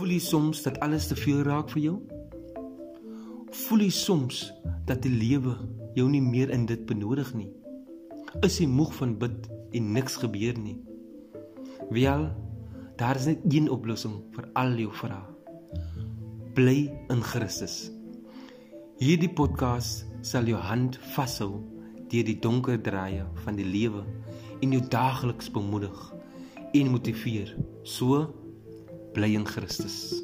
Voel jy soms dat alles te veel raak vir jou? Voel jy soms dat die lewe jou nie meer in dit benodig nie? Is jy moeg van bid en niks gebeur nie? Wel, daar is net een oplossing vir al jou vrae. Bly in Christus. Hierdie podcast sal jou hand vashou deur die donker draaie van die lewe en jou daagliks bemoedig en motiveer. So bly in Christus.